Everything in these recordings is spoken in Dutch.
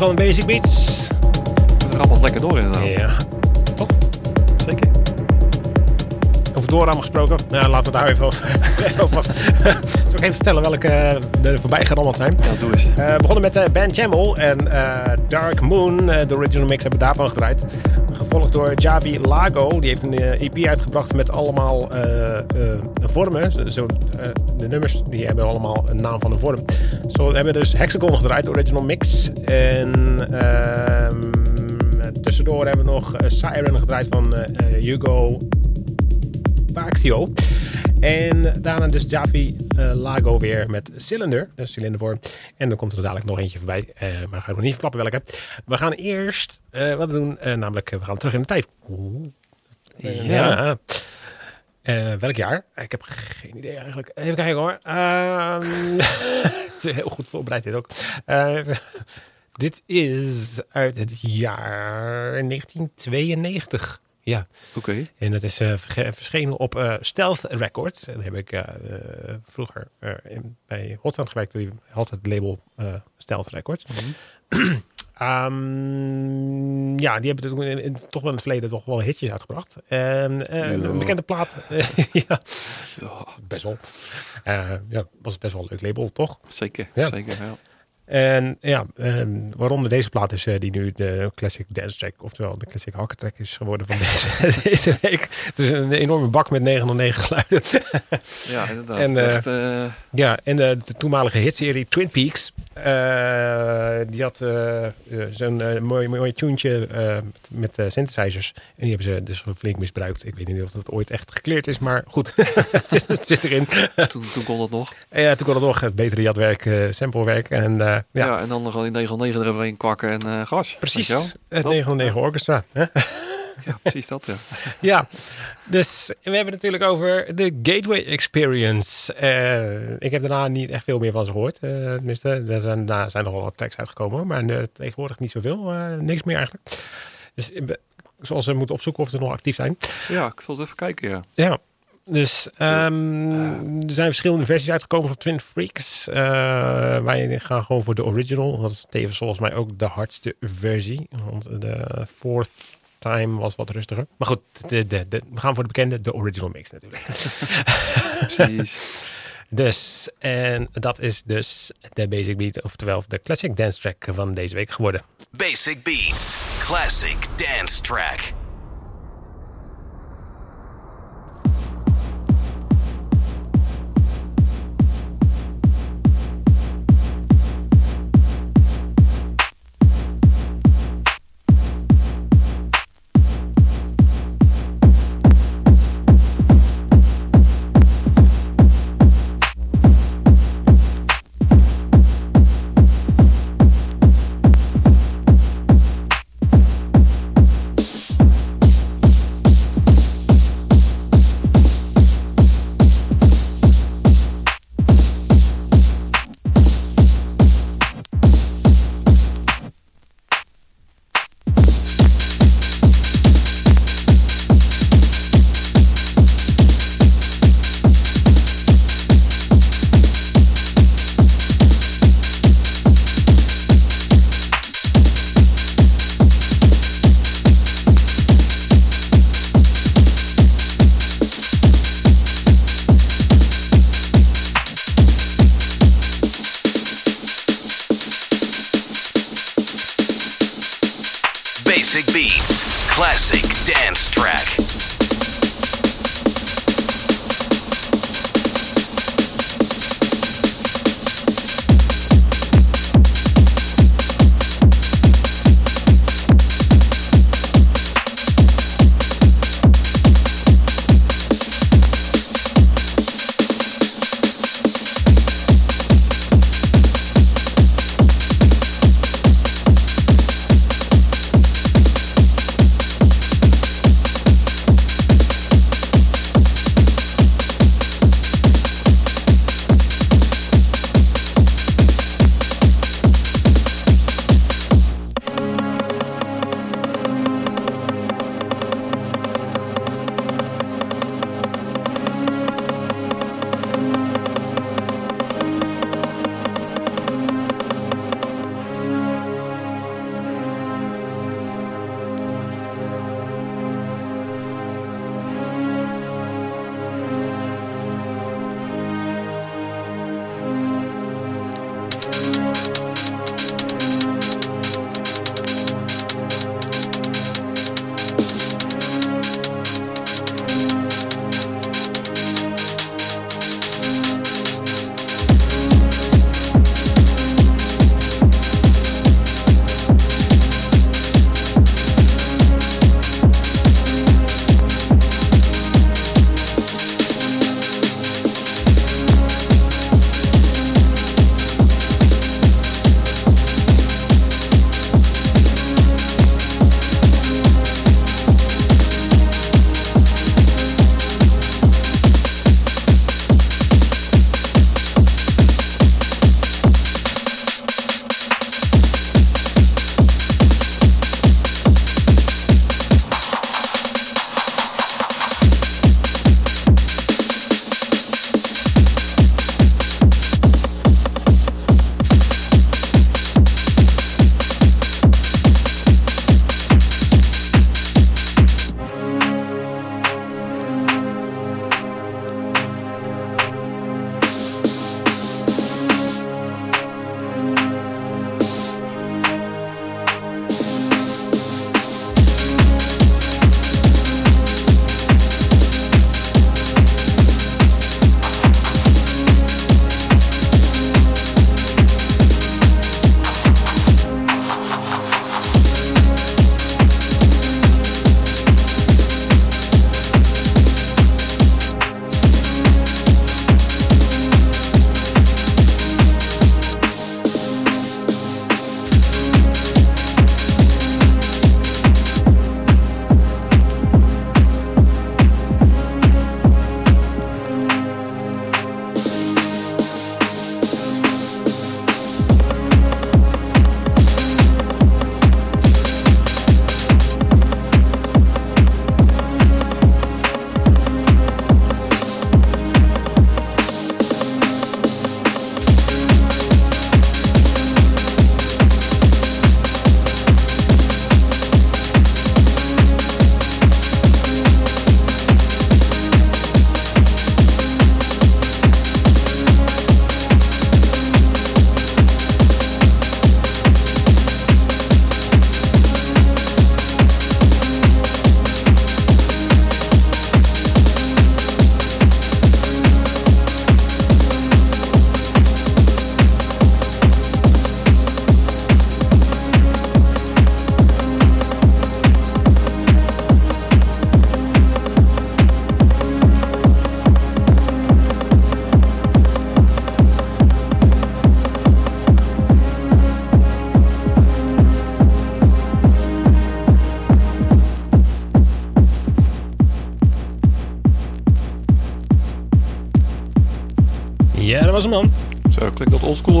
Van Basic Beats. Het rammelt lekker door inderdaad. Ja, toch? Zeker. Over doorram gesproken. Nou, laten we daar even over. Zal ik even vertellen welke er voorbij gerammeld zijn? Ja, doe eens. Uh, we begonnen met uh, Ben Jamel en Dark Moon. de original mix hebben we daarvan gedraaid. Gevolgd door Javi Lago. Die heeft een EP uitgebracht met allemaal vormen. Zo, de nummers die hebben allemaal een naam van een vorm. Zo hebben we dus Hexagon gedraaid, original mix. En ehm, tussendoor hebben we nog Siren gedraaid van Hugo Paxio. En daarna dus Javi uh, Lago weer met Cylinder, dus cilindervorm. En dan komt er dadelijk nog eentje voorbij, uh, maar ga ik nog niet verklappen welke. We gaan eerst uh, wat doen, namelijk we gaan terug in de tijd. Oeh. Ja. Welk jaar? Ik heb geen idee eigenlijk. Even kijken hoor. Is heel goed voorbereid dit ook. dit is uit het jaar 1992. Ja. Oké. En dat is verschenen op Stealth Records. En daar heb ik vroeger in, bij Hotsound gewerkt. Die had het label Stealth Records. Mm -hmm. um, ja, die hebben in, in, toch wel in het verleden toch wel hitjes uitgebracht. En, een bekende plaat. ja, best wel. ja, was best wel een leuk label, toch? Zeker, ja. zeker. Ja. En ja, um, waaronder deze plaat is uh, die nu de Classic Dance Track, oftewel de Classic Hakken Track is geworden van deze, deze week. Het is een enorme bak met 909 geluiden. ja, inderdaad. En, echt. Ja, en de, de toenmalige hitserie Twin Peaks, die had zo'n mooi, mooi met, synthesizers. En die hebben ze dus flink misbruikt. Ik weet niet of dat ooit echt gekleerd is, maar goed, het, het, zit erin. toen, toen kon dat nog. Ja, toen kon het nog. Het betere jatwerk, samplewerk en ja. ja. en dan gewoon die 909 eroverheen kwakken en gas. Precies, het 909 orchestra. Hè? Ja, precies dat, ja. ja, dus we hebben het natuurlijk over de Gateway Experience. Uh, ik heb daarna niet echt veel meer van ze gehoord. Uh, tenminste, er zijn, daar zijn nogal wat tracks uitgekomen, maar uh, tegenwoordig niet zoveel. niks meer eigenlijk. Dus zoals ze moeten opzoeken of ze nog actief zijn. Ja, ik zal eens even kijken, ja. Ja, dus um, er zijn verschillende versies uitgekomen van Twin Freaks. Uh, wij gaan gewoon voor de original. Dat is tevens volgens mij ook de hardste versie. Want de fourth time was wat rustiger. Maar goed, de, de, de, we gaan voor de bekende, de original mix natuurlijk. Precies. dus, en dat is dus de Basic Beat, oftewel de Classic Dance Track van deze week geworden. Basic Beats, Classic Dance Track.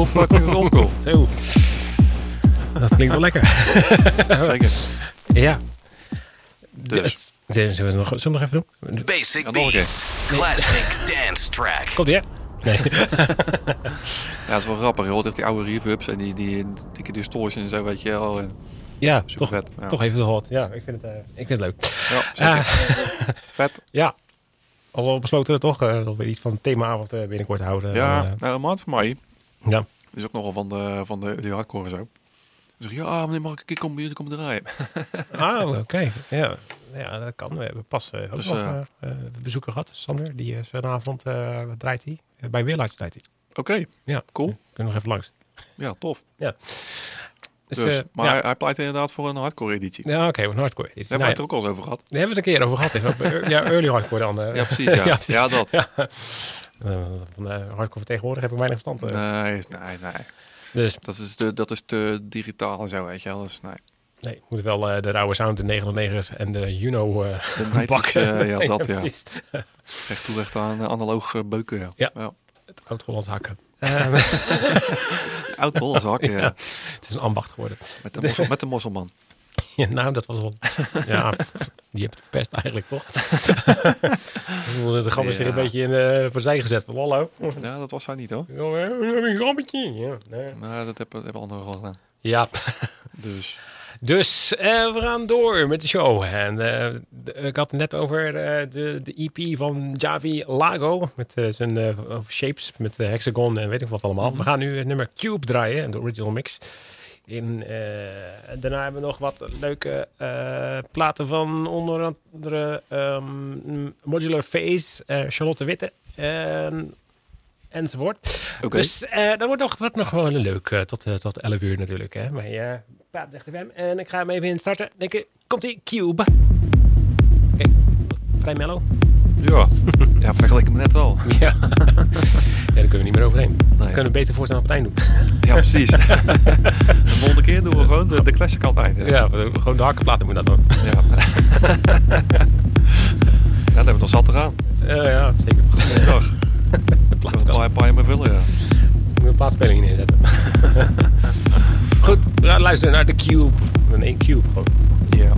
Dat of eh, dat oldschool? Zo. Dat klinkt wel lekker. Zeker. ja. Dus. Zullen we het nog, zullen we nog even doen? Basic Ja. Beats. Classic dance track. Komt ie, hè? Nee. Ja, dat is wel grappig. Je hoort echt die oude reverbs en die, die dikke distortion en zo, weet je wel. En Ja, Super toch, vet. Ja. toch even de hot. Ja, ik vind het, eh, ik vind het leuk. Ja. Ah, Vet. ja. Al besloten toch uh, nog weer iets van themaavond uh, binnenkort houden. Ja, Eh, nou, een maand van mij ja. is ook nogal van de, van de, die hardcore en zo. Dus ik, ja, meneer, mag ik een keer komen jullie komen draaien? Ah, oké. Ja. ja, dat kan. We hebben pas eh, ook Dus, nog eh, eh, bezoeker gehad, Sander. Die is vanavond, wat draait hij? Bij Weerluids draait hij. Oké, Ja, Cool. Kunnen we nog even langs. ja, tof. Dus, Dus, eh, maar ja, hij, hij pleit inderdaad voor een hardcore editie. ja oké, een hardcore. editie. Daar hebben we Nou het er ook al eens over gehad. Daar hebben we het een keer over gehad. Eh, ja, early hardcore dan. Ja, precies. Ja, ja, precies. dat. Ja. Eh, van eh, hardcore tegenwoordig heb ik weinig verstand. eh. Nee, nee, nee. Dus Dat is, te, dat is te digitaal en zo, weet je wel. Dus, nee. nee, we moeten wel eh, de rauwe sound, de 909's en de Juno eh De bakken. eh, ja, dat ja. precies. Echt toe echt aan eh, analoog eh, beuken, ja. Ja. Het oud-Hollands hakken. Eh, Oud-Hollands hakken, ja. Ja. het is een ambacht geworden. Met, de mossel, met de mosselman. Ja, nou, dat was wel... Ja, die hebt het verpest eigenlijk, toch? de zich een Ja. beetje in uh, voor zij gezet. Van, hallo. Ja, dat was hij niet hoor. Ja, we een grappetje. Ja, nee. Nou, dat hebben, hebben anderen al gedaan. ja. Dus, Dus eh, we gaan door met de show. En eh, de- ik had het net over eh, de, de EP van Javi Lago. Met eh, zijn eh, shapes, met de hexagon en weet ik wat allemaal. We gaan nu het nummer Cube draaien, de original mix. In, eh, daarna hebben we nog wat leuke eh, platen van onder andere ehm, Modular Phase, eh, Charlotte Witte en, enzovoort. oké. Dus eh dat wordt nog, wordt nog wel leuk tot, tot 11 uur natuurlijk. Hè? Maar ja, FM. En ik ga hem even instarten. Denk ik, komt ie, Cube. Oké, vrij mellow. Ja, ja vergeleken me net wel. Ja. ja, daar kunnen we niet meer overheen. We kunnen beter voorstaan op het eind doen. Ja, precies. de volgende keer doen we gewoon de, de classic hè. Ja, we- gewoon de hakkenplaten moeten dat doen. Ja. ja, daar hebben we nog zat eraan. Ja, ja, zeker. Goedendag. De plaatkast. gaan een paar meer vullen, ja. Moet een plaatspeling neerzetten. Goed, we gaan luisteren naar de Cube. Een één Cube gewoon. Ja.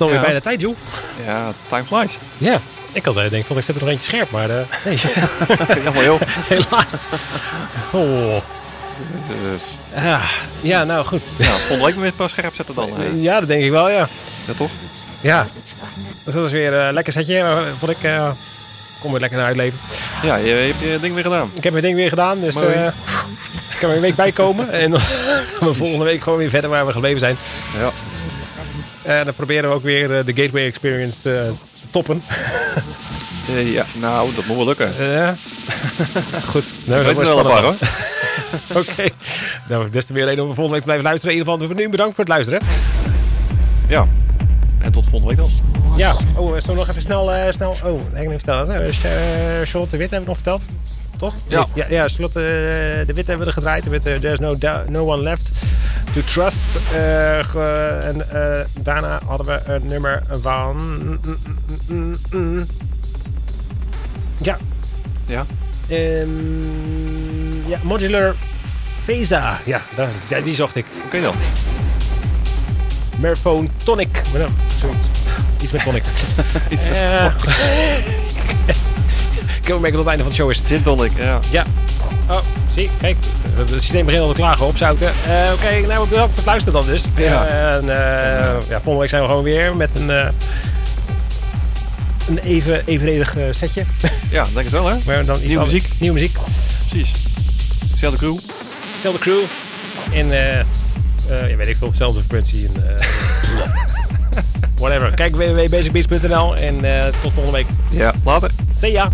Het alweer Ja. bijna tijd, joh. Ja, time flies. Ja, ik had denk van ik zet er nog eentje scherp, maar eh, nee, Jammer joh. helaas. Oh, Dus ah, ja, nou goed. ja, volgende week weer een paar scherp zetten dan. eh. Ja, dat denk ik wel, ja. Ja, toch? Ja, dat was weer een lekker setje. eh, Vond ik, eh kom weer lekker naar uitleven. Ja, je, je hebt je ding weer gedaan. Ik heb mijn ding weer gedaan, dus eh, ik kan er een week bij komen. En dan gaan we volgende week gewoon weer verder waar we gebleven zijn. Ja. En dan proberen we ook weer eh, de Gateway Experience eh, te toppen. Eh, ja, nou, dat moet wel lukken. Ja. Goed. Nou, dat wordt wel paar, dan. Oké. Nou, des te meer reden om volgende week te blijven luisteren. In ieder geval, voor nu bedankt voor het luisteren. Ja. En tot volgende week dan. Ja. Oh, zullen we nog even snel... eh, snel oh, ik heb niet verteld. Eh, Charlotte de Wit hebben we nog verteld. Toch? Ja. Ja, ja Charlotte eh, de Wit hebben we er gedraaid. Met eh, There's no, no One Left to Trust. Eh, en eh, daarna hadden we een nummer van... mm, mm, mm, mm. Ja. Ja. Ehm, ja, Modular Phasa. Ja, daar, die zocht ik. Oké dan. Merphone Tonic. Zoiets. Iets met tonic. Iets met Eh, ik merken tot het einde van de show is. Gin tonic, ja. Ja. Oh, zie, kijk. Het systeem begint al te klagen op zouten. Eh, Oké, nou bedankt voor het luisteren dan dus. Ja. En, eh, ja, volgende week zijn we gewoon weer met een, eh, een even, evenredig setje. Ja, denk het wel hè. Maar dan iets Nieuwe muziek. Nieuwe muziek. Precies. Zelfde crew. Zelfde crew. En eh eh, ja, weet ik veel, zelfde frequentie. En, eh, whatever. Kijk www.basicbeats.nl en tot volgende week. Ja, later. See ya.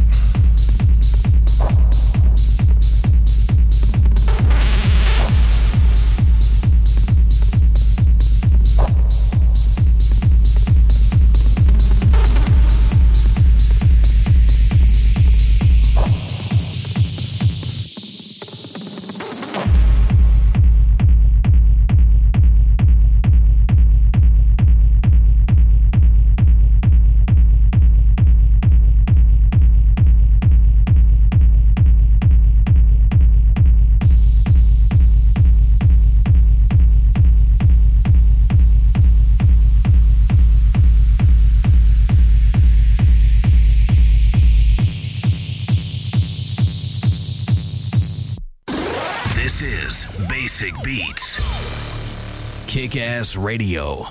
Radio.